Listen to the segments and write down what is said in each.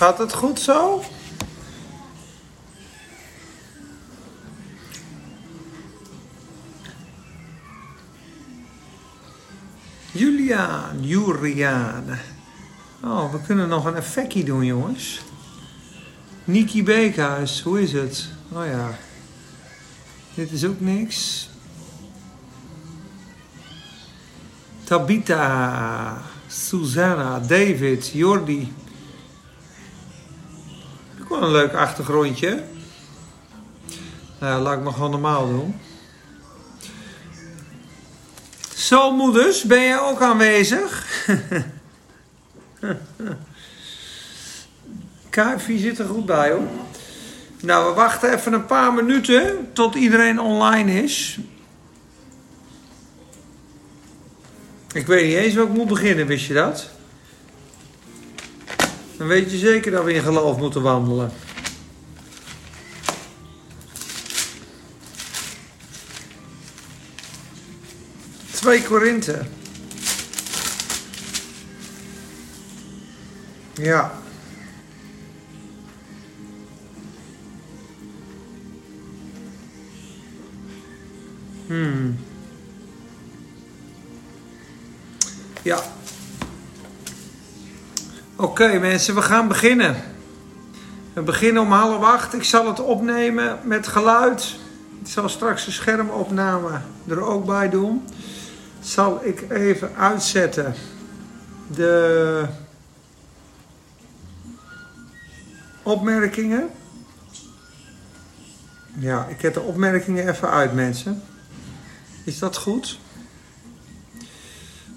Gaat het goed zo? Juliaan, Juriaan. Oh, we kunnen nog een effectje doen, jongens. Niki Beekhuis, hoe is het? Oh ja. Dit is ook niks. Tabita, Susanna, David, Jordi. Een leuk achtergrondje. Nou, laat ik maar gewoon normaal doen. Zo, moeders, ben jij ook aanwezig? Kuifie zit er goed bij hoor. Nou, we wachten even een paar minuten tot iedereen online is. Ik weet niet eens waar ik moet beginnen, wist je dat? Dan weet je zeker dat we in geloof moeten wandelen. Twee Korinthe. Ja. Hmm. Ja. Oké mensen, we gaan beginnen. We beginnen om half acht. Ik zal het opnemen met geluid. Ik zal straks de schermopname er ook bij doen. Zal ik even uitzetten. De opmerkingen. Ja, ik heb de opmerkingen even uit mensen. Is dat goed?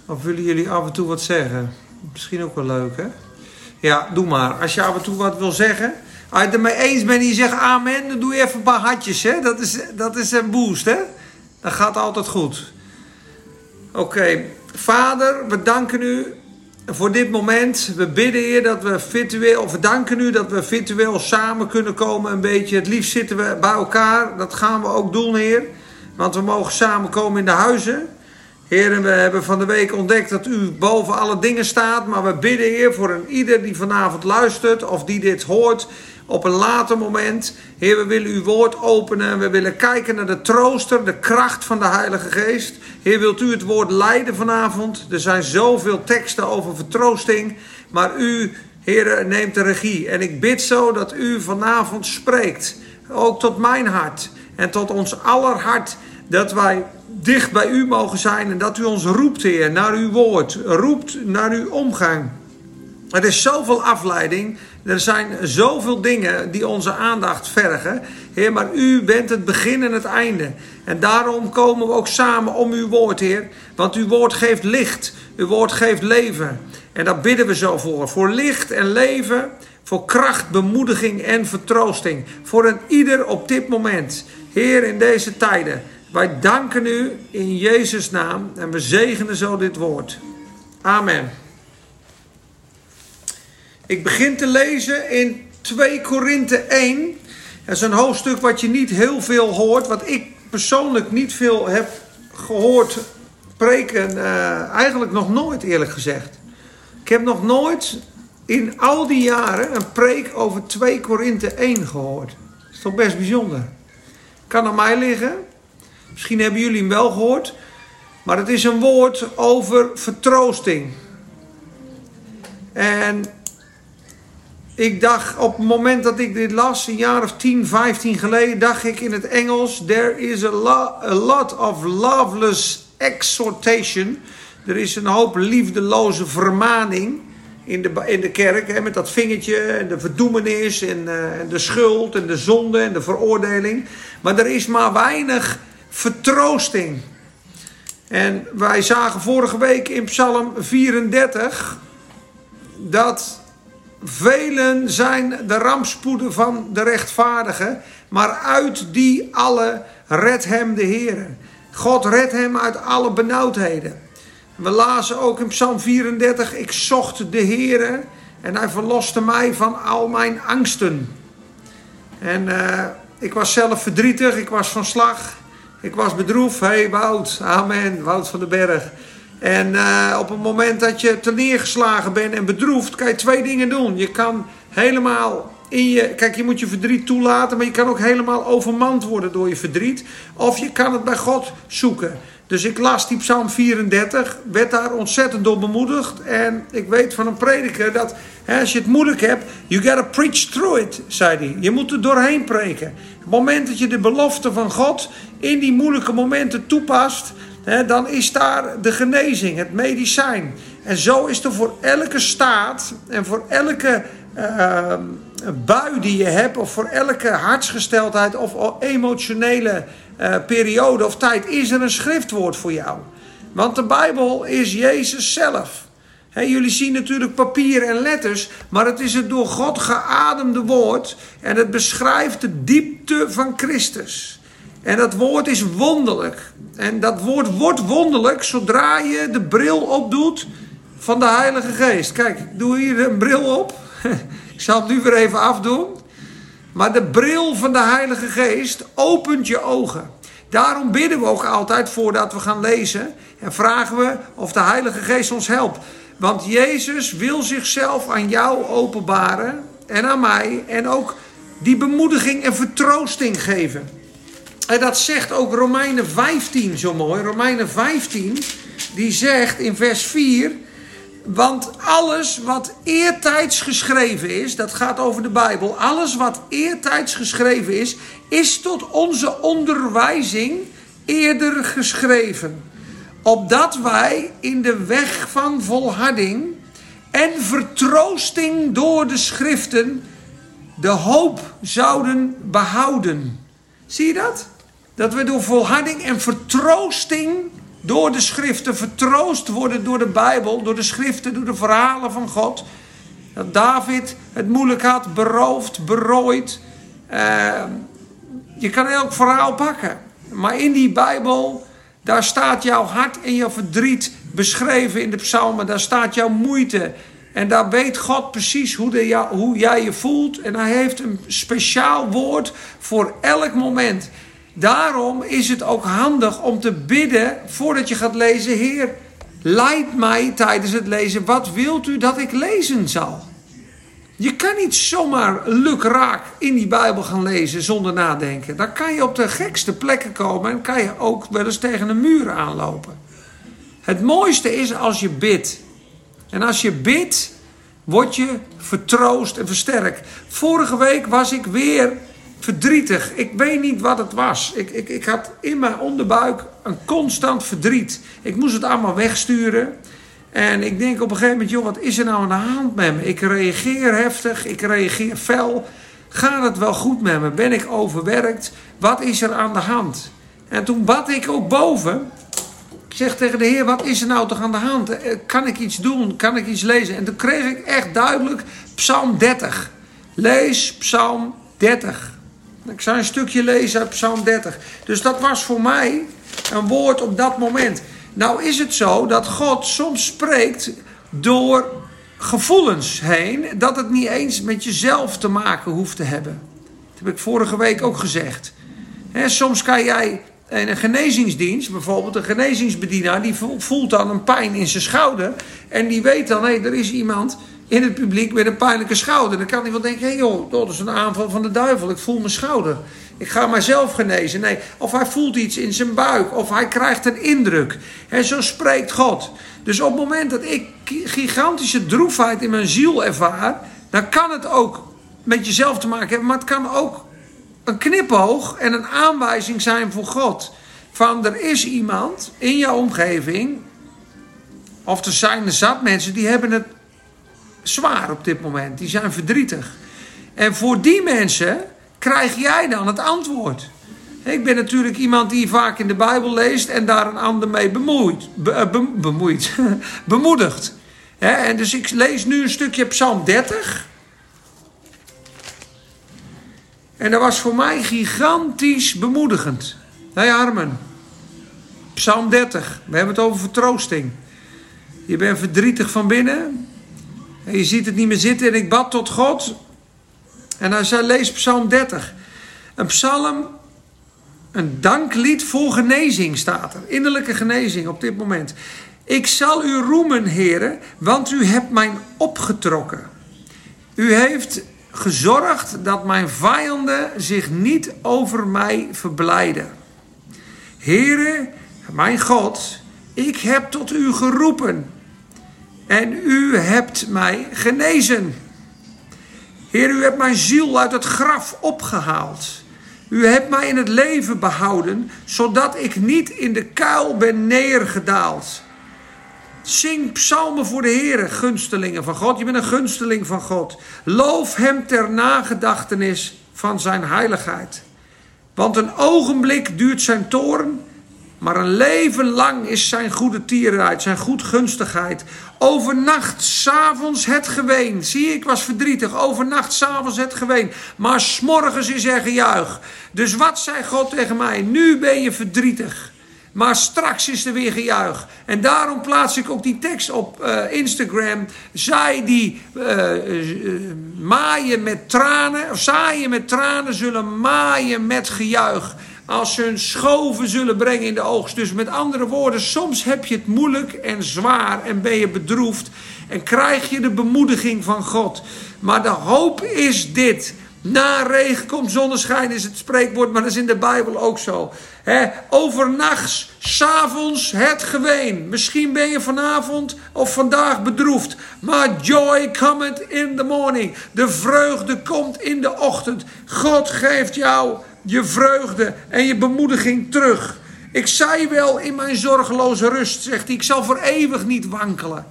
Of willen jullie af en toe wat zeggen? Misschien ook wel leuk, hè? Ja, doe maar. Als je af en toe wat wil zeggen. Als je het ermee eens bent en je zegt amen, dan doe je even een paar hartjes, hè? Dat is, dat is een boost, hè? Dat gaat altijd goed. Oké, Vader, we danken u voor dit moment. We bidden, Heer, dat we virtueel, of we danken u dat we virtueel samen kunnen komen een beetje. Het liefst zitten we bij elkaar. Dat gaan we ook doen, Heer. Want we mogen samenkomen in de huizen. Heer, we hebben van de week ontdekt dat u boven alle dingen staat. Maar we bidden, Heer, voor een ieder die vanavond luistert of die dit hoort op een later moment. Heer, we willen uw woord openen. We willen kijken naar de trooster, de kracht van de Heilige Geest. Heer, wilt u het woord leiden vanavond? Er zijn zoveel teksten over vertroosting. Maar u, Heer, neemt de regie. En ik bid zo dat u vanavond spreekt. Ook tot mijn hart en tot ons aller hart. Dat wij dicht bij u mogen zijn en dat u ons roept, Heer, naar uw woord. Roept naar uw omgang. Er is zoveel afleiding. Er zijn zoveel dingen die onze aandacht vergen. Heer, maar u bent het begin en het einde. En daarom komen we ook samen om uw woord, Heer. Want uw woord geeft licht. Uw woord geeft leven. En daar bidden we zo voor. Voor licht en leven. Voor kracht, bemoediging en vertroosting. Voor een ieder op dit moment. Heer, in deze tijden. Wij danken u in Jezus' naam. En we zegenen zo dit woord. Amen. Ik begin te lezen in 2 Korinthe 1. Dat is een hoofdstuk wat je niet heel veel hoort. Wat ik persoonlijk niet veel heb gehoord preken. Uh, eigenlijk nog nooit eerlijk gezegd. Ik heb nog nooit in al die jaren een preek over 2 Korinthe 1 gehoord. Dat is toch best bijzonder. Kan aan mij liggen. Misschien hebben jullie hem wel gehoord. Maar het is een woord over vertroosting. En ik dacht op het moment dat ik dit las, een jaar of 10, 15 geleden, dacht ik in het Engels: There is a, lo a lot of loveless exhortation. Er is een hoop liefdeloze vermaning in de, in de kerk. Hè, met dat vingertje en de verdoemenis en, uh, en de schuld en de zonde en de veroordeling. Maar er is maar weinig vertroosting. En wij zagen vorige week in Psalm 34 dat Velen zijn de rampspoeden van de rechtvaardige, maar uit die alle redt hem de Heer. God redt hem uit alle benauwdheden. We lazen ook in Psalm 34, ik zocht de Heer en hij verloste mij van al mijn angsten. En uh, ik was zelf verdrietig, ik was van slag, ik was bedroefd. Hé hey, Wout, amen, Wout van den Berg. En uh, op het moment dat je te neergeslagen bent en bedroefd, kan je twee dingen doen. Je kan helemaal in je. Kijk, je moet je verdriet toelaten, maar je kan ook helemaal overmand worden door je verdriet. Of je kan het bij God zoeken. Dus ik las die Psalm 34, werd daar ontzettend door bemoedigd. En ik weet van een prediker dat hè, als je het moeilijk hebt, you gotta preach through it, zei hij. Je moet er doorheen preken. Op het moment dat je de belofte van God in die moeilijke momenten toepast, hè, dan is daar de genezing, het medicijn. En zo is er voor elke staat en voor elke uh, bui die je hebt, of voor elke hartsgesteldheid of emotionele uh, periode of tijd, is er een schriftwoord voor jou. Want de Bijbel is Jezus zelf. jullie zien natuurlijk papier en letters, maar het is het door God geademde woord en het beschrijft de diepte van Christus. En dat woord is wonderlijk. En dat woord wordt wonderlijk zodra je de bril opdoet van de Heilige Geest. Kijk, doe hier een bril op. ik zal het nu weer even afdoen. Maar de bril van de Heilige Geest opent je ogen. Daarom bidden we ook altijd voordat we gaan lezen. En vragen we of de Heilige Geest ons helpt. Want Jezus wil zichzelf aan jou openbaren. En aan mij. En ook die bemoediging en vertroosting geven. En dat zegt ook Romeinen 15 zo mooi. Romeinen 15, die zegt in vers 4. Want alles wat eertijds geschreven is, dat gaat over de Bijbel. Alles wat eertijds geschreven is, is tot onze onderwijzing eerder geschreven. Opdat wij in de weg van volharding en vertroosting door de schriften de hoop zouden behouden. Zie je dat? Dat we door volharding en vertroosting door de schriften vertroost worden door de Bijbel, door de schriften, door de verhalen van God. Dat David het moeilijk had, beroofd, berooid. Uh, je kan elk verhaal pakken. Maar in die Bijbel, daar staat jouw hart en jouw verdriet beschreven in de psalmen. Daar staat jouw moeite. En daar weet God precies hoe, de, hoe jij je voelt. En hij heeft een speciaal woord voor elk moment. Daarom is het ook handig om te bidden voordat je gaat lezen. Heer, leid mij tijdens het lezen. Wat wilt u dat ik lezen zal? Je kan niet zomaar lukraak in die Bijbel gaan lezen zonder nadenken. Dan kan je op de gekste plekken komen en kan je ook wel eens tegen een muur aanlopen. Het mooiste is als je bidt. En als je bidt, word je vertroost en versterkt. Vorige week was ik weer verdrietig. Ik weet niet wat het was. Ik, ik, ik had in mijn onderbuik een constant verdriet. Ik moest het allemaal wegsturen. En ik denk op een gegeven moment, joh, wat is er nou aan de hand met me? Ik reageer heftig, ik reageer fel. Gaat het wel goed met me? Ben ik overwerkt? Wat is er aan de hand? En toen bad ik ook boven. Ik zeg tegen de Heer, wat is er nou toch aan de hand? Eh, kan ik iets doen? Kan ik iets lezen? En toen kreeg ik echt duidelijk Psalm 30. Lees Psalm 30. Ik zou een stukje lezen uit Psalm 30. Dus dat was voor mij een woord op dat moment. Nou is het zo dat God soms spreekt door gevoelens heen, dat het niet eens met jezelf te maken hoeft te hebben. Dat heb ik vorige week ook gezegd. soms kan jij in een genezingsdienst, bijvoorbeeld een genezingsbedienaar, die voelt dan een pijn in zijn schouder. En die weet dan, hé, er is iemand in het publiek met een pijnlijke schouder. Dan kan hij wel denken, hé hey joh, dat is een aanval van de duivel. Ik voel mijn schouder. Ik ga mijzelf genezen. Nee, of hij voelt iets in zijn buik. Of hij krijgt een indruk. En zo spreekt God. Dus op het moment dat ik gigantische droefheid in mijn ziel ervaar... dan kan het ook met jezelf te maken hebben. Maar het kan ook een knipoog en een aanwijzing zijn voor God. Van er is iemand in jouw omgeving... of er zijn er zat mensen die hebben het zwaar op dit moment. Die zijn verdrietig. En voor die mensen krijg jij dan het antwoord. Ik ben natuurlijk iemand die vaak in de Bijbel leest en daar een ander mee bemoeit, eh, bemoeit, bemoedigt. En dus ik lees nu een stukje Psalm 30. En dat was voor mij gigantisch bemoedigend. Hé Armen, Psalm 30, we hebben het over vertroosting. Je bent verdrietig van binnen, je ziet het niet meer zitten en ik bad tot God. En hij zei, lees Psalm 30. Een psalm, een danklied voor genezing staat er. Innerlijke genezing op dit moment. Ik zal u roemen, heren, want u hebt mij opgetrokken. U heeft gezorgd dat mijn vijanden zich niet over mij verblijden. Heere, mijn God, ik heb tot u geroepen en u hebt mij genezen. Heer, u hebt mijn ziel uit het graf opgehaald. U hebt mij in het leven behouden, zodat ik niet in de kuil ben neergedaald. Zing psalmen voor de Heer, gunstelingen van God. Je bent een gunsteling van God. Loof Hem ter nagedachtenis van Zijn heiligheid. Want een ogenblik duurt Zijn toren, maar een leven lang is Zijn goede tierenheid, Zijn goedgunstigheid. Overnacht, s'avonds het geween. Zie ik was verdrietig. Overnacht, s'avonds het geween. Maar s'morgens is er gejuich. Dus wat zei God tegen mij? Nu ben je verdrietig. Maar straks is er weer gejuich. En daarom plaats ik ook die tekst op uh, Instagram. Zij die uh, uh, maaien met tranen, of zaaien met tranen, zullen maaien met gejuich. Als ze hun schoven zullen brengen in de oogst. Dus met andere woorden, soms heb je het moeilijk en zwaar en ben je bedroefd. En krijg je de bemoediging van God. Maar de hoop is dit. Na regen komt zonneschijn is het spreekwoord, maar dat is in de Bijbel ook zo. He, overnachts, s'avonds het geween. Misschien ben je vanavond of vandaag bedroefd. Maar joy cometh in the morning. De vreugde komt in de ochtend. God geeft jou je vreugde en je bemoediging terug. Ik zei wel in mijn zorgeloze rust, zegt hij, ik zal voor eeuwig niet wankelen.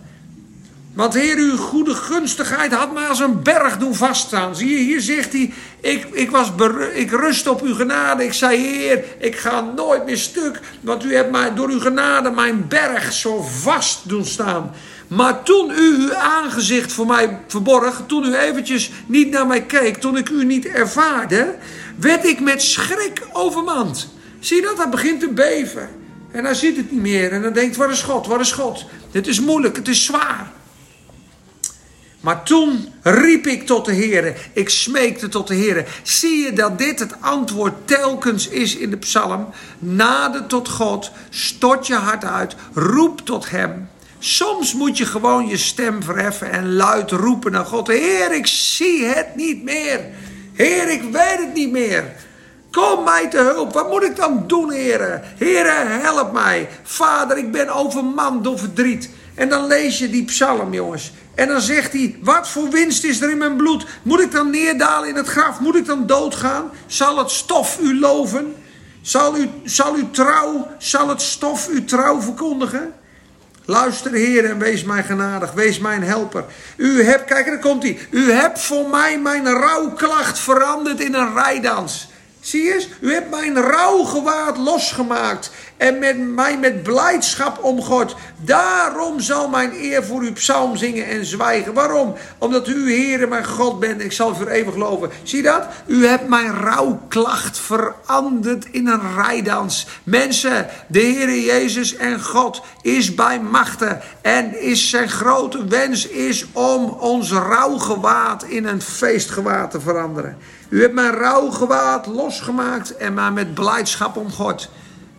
Want Heer, uw goede gunstigheid had mij als een berg doen vaststaan. Zie je, hier zegt hij, ik, ik, was ik rust op uw genade. Ik zei, Heer, ik ga nooit meer stuk. Want u hebt mij door uw genade mijn berg zo vast doen staan. Maar toen u uw aangezicht voor mij verborg, toen u eventjes niet naar mij keek, toen ik u niet ervaarde, werd ik met schrik overmand. Zie je dat? Hij begint te beven. En hij ziet het niet meer. En dan denkt, wat is God, wat is God? Dit is moeilijk, het is zwaar. Maar toen riep ik tot de Heer. Ik smeekte tot de Heer. Zie je dat dit het antwoord telkens is in de psalm? Nader tot God, stort je hart uit, roep tot Hem. Soms moet je gewoon je stem verheffen en luid roepen naar God. Heer, ik zie het niet meer. Heer, ik weet het niet meer. Kom mij te hulp. Wat moet ik dan doen, Heer? Heer, help mij. Vader, ik ben overmand door verdriet. En dan lees je die psalm, jongens. En dan zegt hij: Wat voor winst is er in mijn bloed? Moet ik dan neerdalen in het graf? Moet ik dan doodgaan? Zal het stof u loven? Zal u, zal u trouw, zal het stof u trouw verkondigen? Luister, Heer, en wees mij genadig. Wees mijn helper. U hebt, kijk, daar komt hij. U hebt voor mij mijn rouwklacht veranderd in een rijdans. Zie je eens? U hebt mijn rouwgewaad losgemaakt en met mij met blijdschap omgord. Daarom zal mijn eer voor uw psalm zingen en zwijgen. Waarom? Omdat u, Heer, mijn God bent. Ik zal voor eeuwig geloven. Zie dat? U hebt mijn rouwklacht veranderd in een rijdans. Mensen, de Heer Jezus en God is bij machten. En is zijn grote wens is om ons rouwgewaad in een feestgewaad te veranderen. U hebt mijn rouwgewaad losgemaakt en mij met blijdschap omgord.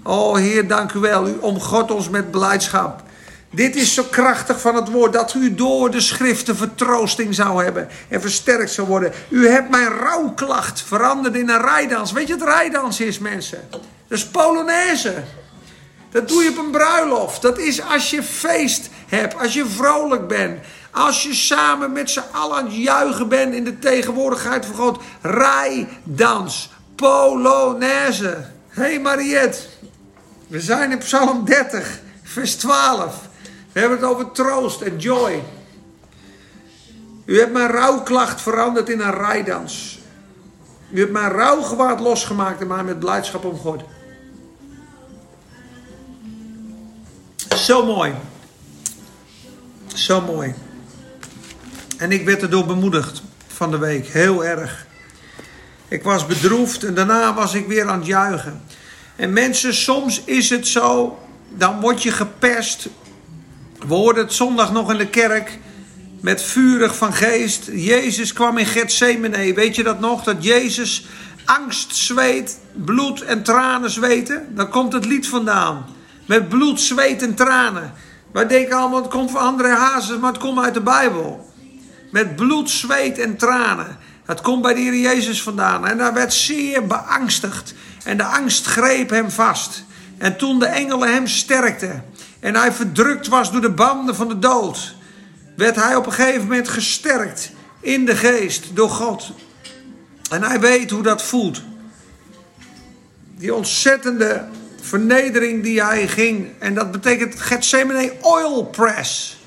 Oh Heer, dank u wel. U omgod ons met blijdschap. Dit is zo krachtig van het woord dat u door de schriften vertroosting zou hebben en versterkt zou worden. U hebt mijn rouwklacht veranderd in een rijdans. Weet je wat rijdans is, mensen? Dat is Polonaise. Dat doe je op een bruiloft. Dat is als je feest hebt, als je vrolijk bent. Als je samen met z'n allen aan het juichen bent in de tegenwoordigheid van God. Rijdans, Polonaise. Hé hey Mariette, we zijn in Psalm 30, vers 12. We hebben het over troost en joy. U hebt mijn rouwklacht veranderd in een rijdans. U hebt mijn rouwgewaad losgemaakt en mij met blijdschap omgooid. Zo mooi. Zo mooi. En ik werd erdoor bemoedigd van de week. Heel erg. Ik was bedroefd en daarna was ik weer aan het juichen. En mensen, soms is het zo, dan word je gepest. We hoorden het zondag nog in de kerk met vurig van geest. Jezus kwam in Gethsemane. Weet je dat nog? Dat Jezus angst zweet, bloed en tranen zweten. Daar komt het lied vandaan. Met bloed, zweet en tranen. Wij denken allemaal, het komt van andere hazes, maar het komt uit de Bijbel. met bloed, zweet en tranen. Dat komt bij de Heer Jezus vandaan. En hij werd zeer beangstigd. En de angst greep hem vast. En toen de engelen hem sterkten en hij verdrukt was door de banden van de dood, werd hij op een gegeven moment gesterkt in de geest door God. En hij weet hoe dat voelt. Die ontzettende vernedering die hij ging. En dat betekent Gethsemane oil press.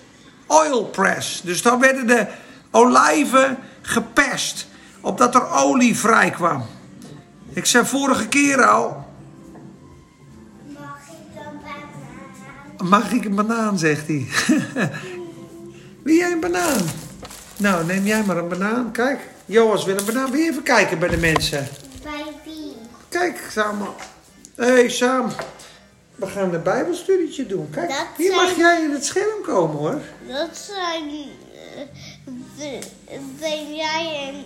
Oil press. Dus dan werden de olijven gepest. Opdat er olie vrij kwam. Ik zei vorige keer al. Mag ik een banaan? Mag ik een banaan, zegt hij. Wil jij een banaan? Nou, neem jij maar een banaan. Kijk, Joas wil een banaan. Wil je even kijken bij de mensen? Bij wie? Kijk, samen. Hé, hey, Sam. We gaan een bijbelstudietje doen. Kijk, Dat hier mag jij in het scherm komen hoor. Dat zijn... eh, ben jij en...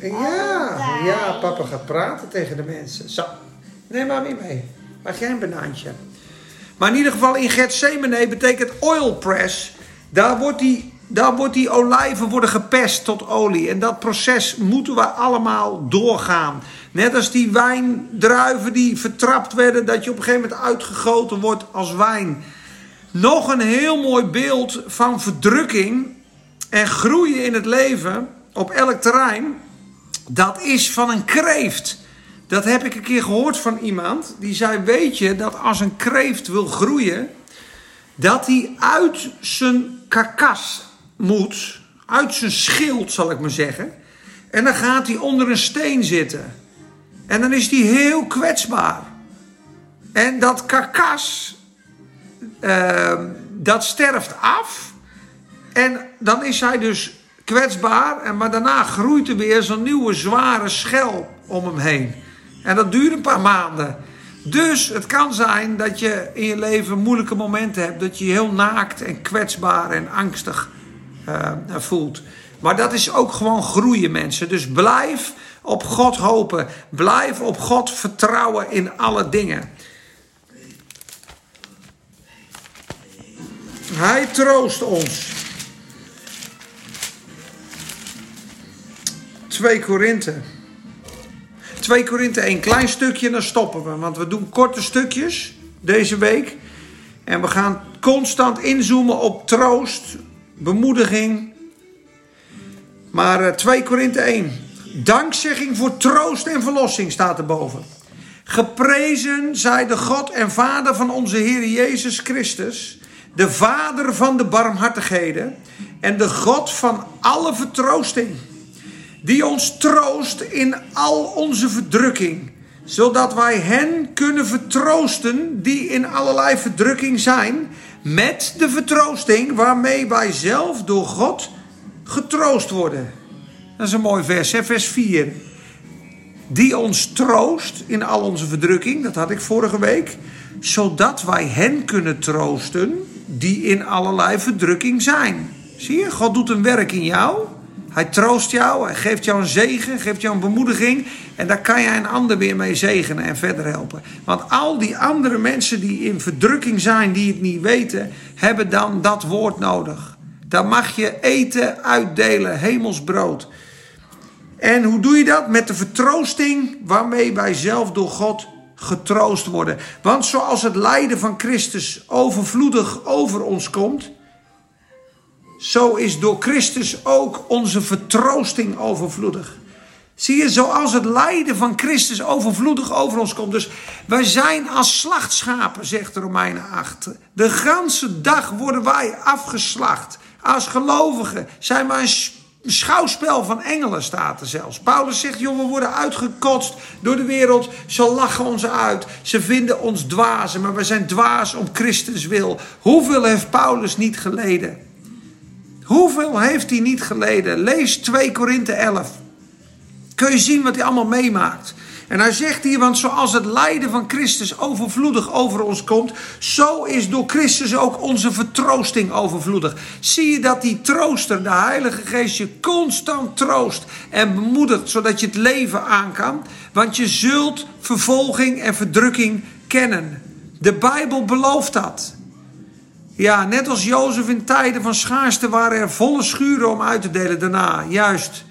Ja, ja, papa gaat praten tegen de mensen. Zo, neem maar weer mee. Mag jij een banaantje? Maar in ieder geval in Gethsemane betekent oil press. Daar wordt die, daar wordt die olijven worden gepest tot olie. En dat proces moeten we allemaal doorgaan. Net als die wijndruiven die vertrapt werden, dat je op een gegeven moment uitgegoten wordt als wijn. Nog een heel mooi beeld van verdrukking en groeien in het leven op elk terrein. Dat is van een kreeft. Dat heb ik een keer gehoord van iemand. Die zei: Weet je dat als een kreeft wil groeien, dat hij uit zijn karkas moet, uit zijn schild zal ik maar zeggen. En dan gaat hij onder een steen zitten. En dan is hij heel kwetsbaar. En dat karkas, eh, dat sterft af. En dan is hij dus kwetsbaar. En maar daarna groeit er weer zo'n nieuwe zware schel om hem heen. En dat duurt een paar maanden. Dus het kan zijn dat je in je leven moeilijke momenten hebt. Dat je je heel naakt en kwetsbaar en angstig eh, voelt. Maar dat is ook gewoon groeien mensen. Dus blijf op God hopen. Blijf op God vertrouwen in alle dingen. Hij troost ons. 2 Korinthe. 2 Korinthe, een klein stukje dan stoppen we. Want we doen korte stukjes deze week. En we gaan constant inzoomen op troost, bemoediging. Maar eh, 2 Korinthe 1. Dankzegging voor troost en verlossing staat erboven. Geprezen zij de God en Vader van onze Heer Jezus Christus, de Vader van de barmhartigheden en de God van alle vertroosting, die ons troost in al onze verdrukking, zodat wij hen kunnen vertroosten die in allerlei verdrukking zijn, met de vertroosting waarmee wij zelf door God getroost worden. Dat is een mooi vers, hè? vers 4 die ons troost in al onze verdrukking, dat had ik vorige week, zodat wij hen kunnen troosten die in allerlei verdrukking zijn. Zie je, God doet een werk in jou. Hij troost jou, hij geeft jou een zegen, geeft jou een bemoediging. En daar kan jij een ander weer mee zegenen en verder helpen. Want al die andere mensen die in verdrukking zijn, die het niet weten, hebben dan dat woord nodig. Daar mag je eten uitdelen, hemelsbrood. En hoe doe je dat? Met de vertroosting waarmee wij zelf door God getroost worden. Want zoals het lijden van Christus overvloedig over ons komt, zo is door Christus ook onze vertroosting overvloedig. Zie je, zoals het lijden van Christus overvloedig over ons komt. Dus wij zijn als slachtschapen, zegt Romeinen 8. De ganse dag worden wij afgeslacht. Als gelovigen zijn wij een schouwspel van engelen, staat er zelfs. Paulus zegt, joh, we worden uitgekotst door de wereld. Ze lachen ons uit. Ze vinden ons dwazen, maar we zijn dwaas om Christus wil. Hoeveel heeft Paulus niet geleden? Hoeveel heeft hij niet geleden? Lees 2 Korinthe 11 kun je zien wat hij allemaal meemaakt. En hij zegt hier, want zoals het lijden van Christus overvloedig over ons komt, zo is door Christus ook onze vertroosting overvloedig. Zie je dat die trooster, de Heilige Geest, je constant troost en bemoedigt, zodat je het leven aan kan? Want je zult vervolging en verdrukking kennen. De Bijbel belooft dat. Ja, net als Jozef in tijden van schaarste waren er volle schuren om uit te delen daarna. Juist.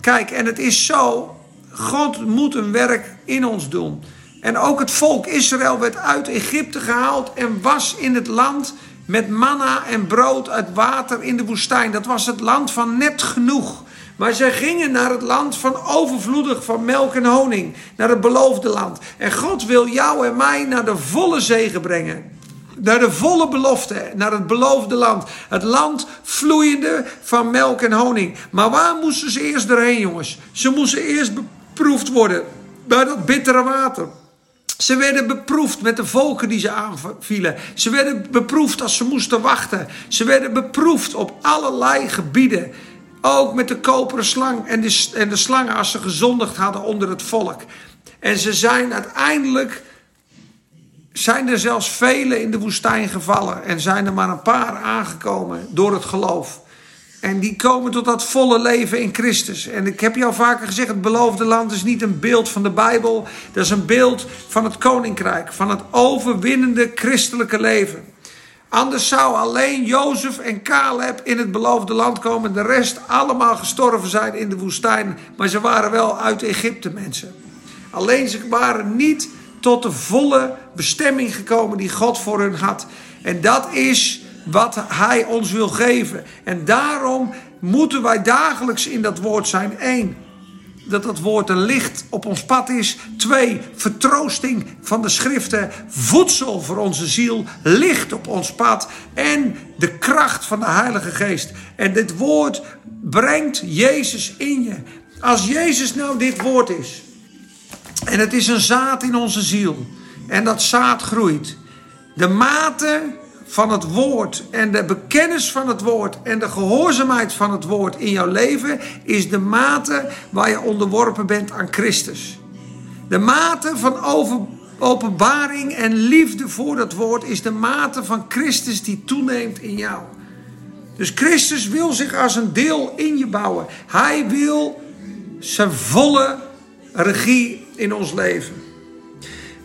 Kijk, en het is zo. God moet een werk in ons doen. En ook het volk Israël werd uit Egypte gehaald en was in het land met manna en brood uit water in de woestijn. Dat was het land van net genoeg. Maar zij gingen naar het land van overvloedig van melk en honing. Naar het beloofde land. En God wil jou en mij naar de volle zegen brengen. Naar de volle belofte, naar het beloofde land. Het land vloeiende van melk en honing. Maar waar moesten ze eerst doorheen, jongens? Ze moesten eerst beproefd worden bij dat bittere water. Ze werden beproefd met de volken die ze aanvielen. Ze werden beproefd als ze moesten wachten. Ze werden beproefd op allerlei gebieden. Ook met de koperen slang en de, en de slangen als ze gezondigd hadden onder het volk. En ze zijn uiteindelijk, zijn er zelfs velen in de woestijn gevallen. En zijn er maar een paar aangekomen door het geloof. En die komen tot dat volle leven in Christus. En ik heb jou vaker gezegd: het beloofde land is niet een beeld van de Bijbel. Dat is een beeld van het koninkrijk. Van het overwinnende christelijke leven. Anders zou alleen Jozef en Caleb in het beloofde land komen. De rest allemaal gestorven zijn in de woestijn. Maar ze waren wel uit Egypte mensen. Alleen ze waren niet tot de volle bestemming gekomen die God voor hun had. En dat is wat Hij ons wil geven. En daarom moeten wij dagelijks in dat woord zijn. Eén, dat dat woord een licht op ons pad is. Twee, vertroosting van de schriften. Voedsel voor onze ziel. Licht op ons pad. En de kracht van de Heilige Geest. En dit woord brengt Jezus in je. Als Jezus nou dit woord is. En het is een zaad in onze ziel. En dat zaad groeit. De mate van het woord en de bekennis van het woord en de gehoorzaamheid van het woord in jouw leven is de mate waar je onderworpen bent aan Christus. De mate van openbaring en liefde voor dat woord is de mate van Christus die toeneemt in jou. Dus Christus wil zich als een deel in je bouwen. Hij wil zijn volle regie in ons leven.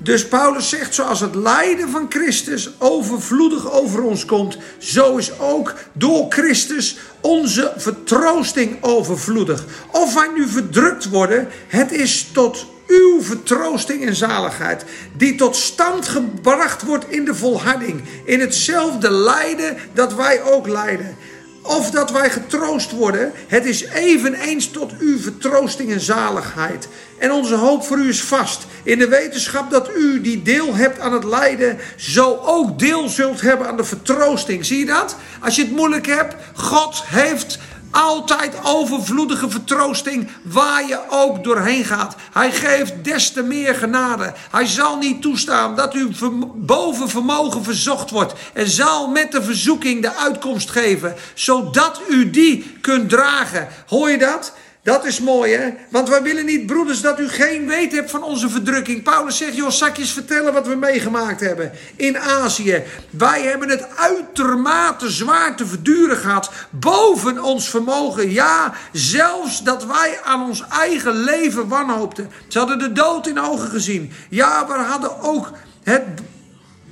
Dus Paulus zegt, zoals het lijden van Christus overvloedig over ons komt, zo is ook door Christus onze vertroosting overvloedig. Of wij nu verdrukt worden, het is tot uw vertroosting en zaligheid, die tot stand gebracht wordt in de volharding, in hetzelfde lijden dat wij ook lijden. Of dat wij getroost worden, het is eveneens tot uw vertroosting en zaligheid. En onze hoop voor u is vast. In de wetenschap dat u die deel hebt aan het lijden, zo ook deel zult hebben aan de vertroosting. Zie je dat? Als je het moeilijk hebt, God heeft altijd overvloedige vertroosting waar je ook doorheen gaat. Hij geeft des te meer genade. Hij zal niet toestaan dat u boven vermogen verzocht wordt. En zal met de verzoeking de uitkomst geven, zodat u die kunt dragen. Hoor je dat? Dat is mooi, hè? Want wij willen niet, broeders, dat u geen weet hebt van onze verdrukking. Paulus zegt, joh, zakjes vertellen wat we meegemaakt hebben in Azië. Wij hebben het uitermate zwaar te verduren gehad, boven ons vermogen. Ja, zelfs dat wij aan ons eigen leven wanhoopten. Ze hadden de dood in ogen gezien. Ja, we hadden ook het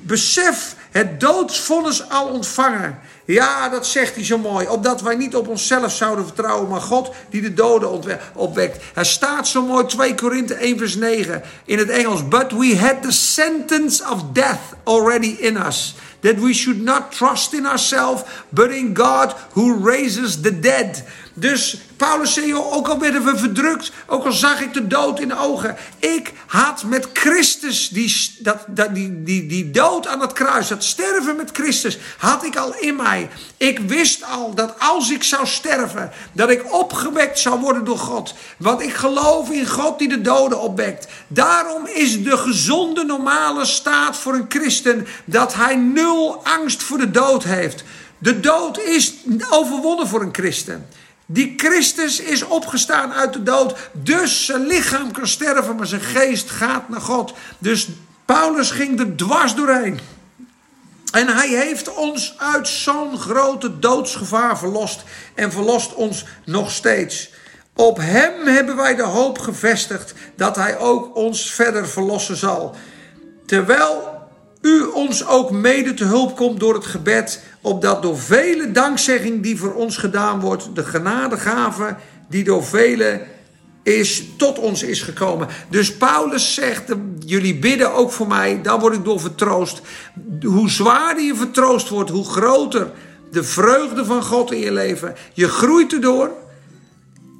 besef, het doodsvonnis al ontvangen. Ja, dat zegt hij zo mooi. Opdat wij niet op onszelf zouden vertrouwen, maar God die de doden opwekt. Hij staat zo mooi 2 Korinthe 1 vers 9 in het Engels. But we had the sentence of death already in us. That we should not trust in ourselves, but in God who raises the dead. Dus Paulus zei, ook al werden we verdrukt, ook al zag ik de dood in de ogen. Ik had met Christus die, dat, dat, die, die, die dood aan het kruis, dat sterven met Christus, had ik al in mij. Ik wist al dat als ik zou sterven, dat ik opgewekt zou worden door God. Want ik geloof in God die de doden opwekt. Daarom is de gezonde normale staat voor een christen dat hij nul angst voor de dood heeft. De dood is overwonnen voor een christen. Die Christus is opgestaan uit de dood. Dus zijn lichaam kan sterven, maar zijn geest gaat naar God. Dus Paulus ging er dwars doorheen. En hij heeft ons uit zo'n grote doodsgevaar verlost. En verlost ons nog steeds. Op hem hebben wij de hoop gevestigd dat hij ook ons verder verlossen zal. Terwijl u ons ook mede te hulp komt door het gebed, opdat door vele dankzegging die voor ons gedaan wordt, de genadegave die door velen is tot ons is gekomen. Dus Paulus zegt, jullie bidden ook voor mij, daar word ik door vertroost. Hoe zwaarder je vertroost wordt, hoe groter de vreugde van God in je leven. Je groeit erdoor.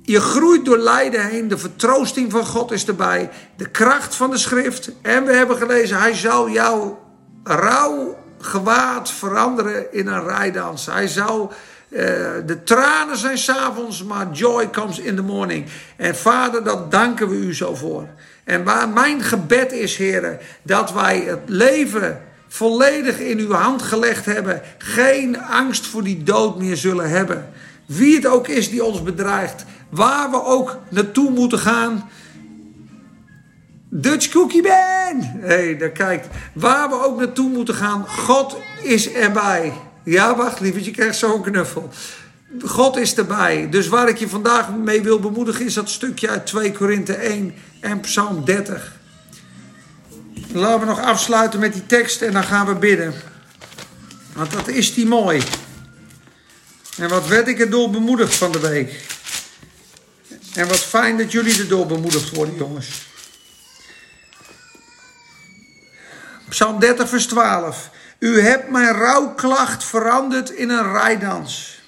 Je groeit door lijden heen. De vertroosting van God is erbij. De kracht van de schrift. En we hebben gelezen, hij zal jouw rouw gewaad veranderen in een rijdans. Hij zal uh, de tranen zijn s'avonds, maar joy comes in the morning. En vader, dat danken we u zo voor. En waar mijn gebed is, heren, dat wij het leven volledig in uw hand gelegd hebben. Geen angst voor die dood meer zullen hebben. Wie het ook is die ons bedreigt. Waar we ook naartoe moeten gaan. Dutch Cookie Man! Hé, hey, daar kijkt. Waar we ook naartoe moeten gaan. God is erbij. Ja, wacht, lievertje, je krijgt zo'n knuffel. God is erbij. Dus waar ik je vandaag mee wil bemoedigen is dat stukje uit 2 Korinthe 1 en Psalm 30. Laten we nog afsluiten met die tekst en dan gaan we bidden. Want dat is die mooi. En wat werd ik erdoor bemoedigd van de week. En wat fijn dat jullie erdoor bemoedigd worden, jongens. Psalm 30, vers 12. U hebt mijn rouwklacht veranderd in een rijdans.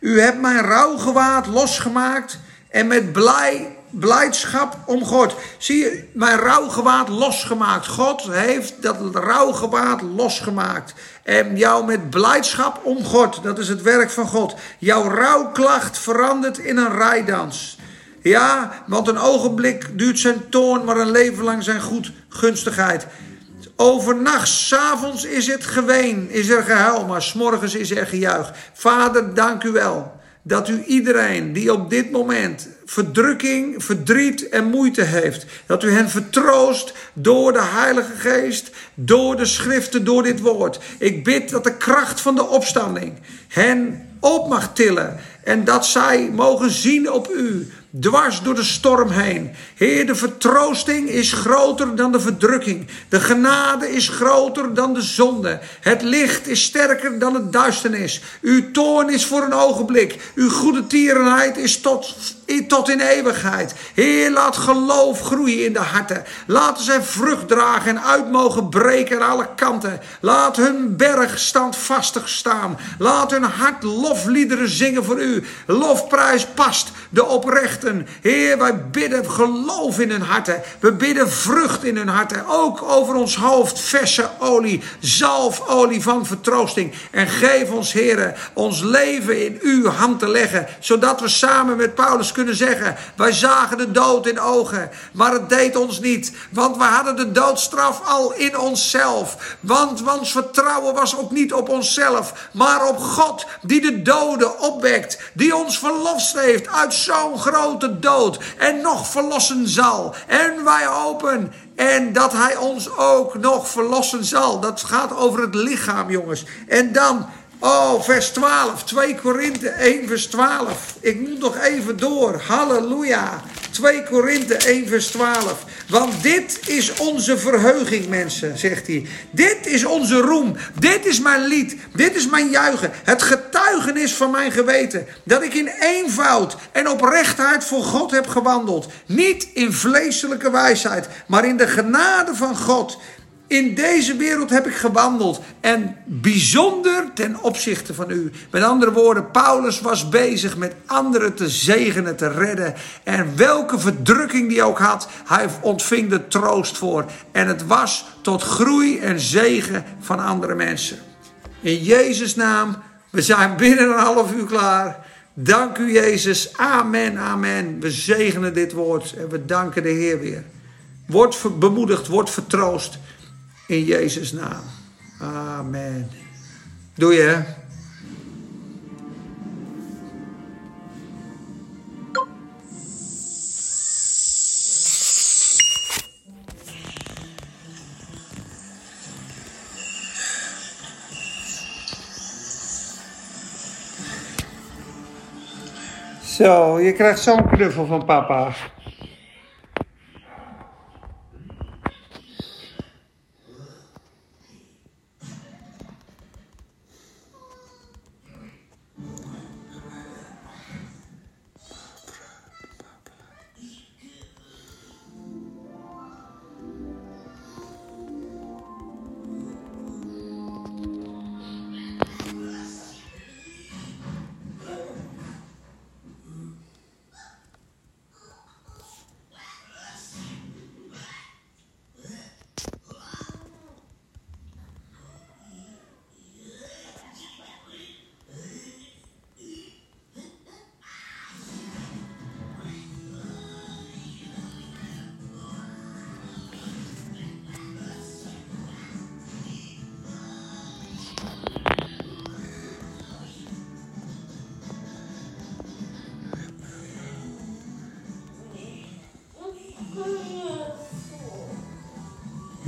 U hebt mijn rouwgewaad losgemaakt en met blij, blijdschap omgord. Zie je, mijn rouwgewaad losgemaakt. God heeft dat rouwgewaad losgemaakt. En jou met blijdschap omgord. Dat is het werk van God. Jouw rouwklacht verandert in een rijdans. Ja, want een ogenblik duurt zijn toorn, maar een leven lang zijn goed gunstigheid. Overnachts, s'avonds is het geween, is er gehuil, maar s'morgens is er gejuich. Vader, dank u wel dat u iedereen die op dit moment verdrukking, verdriet en moeite heeft, dat u hen vertroost door de Heilige Geest, door de schriften, door dit woord. Ik bid dat de kracht van de opstanding hen op mag tillen en dat zij mogen zien op u dwars door de storm heen. Heer, de vertroosting is groter dan de verdrukking. De genade is groter dan de zonde. Het licht is sterker dan het duisternis. Uw toorn is voor een ogenblik. Uw goede tierenheid is tot, tot in eeuwigheid. Heer, laat geloof groeien in de harten. Laten zij vrucht dragen en uit mogen breken aan alle kanten. Laat hun berg standvastig staan. Laat hun hart lofliederen zingen voor u. Lofprijs past de oprechte Heer, wij bidden geloof in hun harten. We bidden vrucht in hun harten. Ook over ons hoofd verse olie, zalfolie van vertroosting. En geef ons, Heer, ons leven in uw hand te leggen. Zodat we samen met Paulus kunnen zeggen: Wij zagen de dood in ogen, maar het deed ons niet. Want we hadden de doodstraf al in onszelf. Want ons vertrouwen was ook niet op onszelf, maar op God, die de doden opwekt. Die ons verlost heeft uit zo'n grote dood en nog verlossen zal. En wij hopen en dat hij ons ook nog verlossen zal. Dat gaat over het lichaam, jongens. En dan Oh, vers 12. 2 Korinthe 1, vers 12. Ik moet nog even door. Halleluja. 2 Korinthe 1, vers 12. Want dit is onze verheuging, mensen, zegt hij. Dit is onze roem. Dit is mijn lied. Dit is mijn juichen. Het getuigenis van mijn geweten. Dat ik in eenvoud en oprechtheid voor God heb gewandeld. Niet in vleeselijke wijsheid, maar in de genade van God. In deze wereld heb ik gewandeld en bijzonder ten opzichte van u. Met andere woorden, Paulus was bezig met anderen te zegenen, te redden. En welke verdrukking die ook had, hij ontving de troost voor. En het was tot groei en zegen van andere mensen. In Jezus' naam, we zijn binnen een half uur klaar. Dank u Jezus. Amen, amen. We zegenen dit woord en we danken de Heer weer. Word bemoedigd, word vertroost. In Jezus' naam. Amen. Doe je. Zo, je krijgt zo'n knuffel van papa.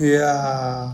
Ja.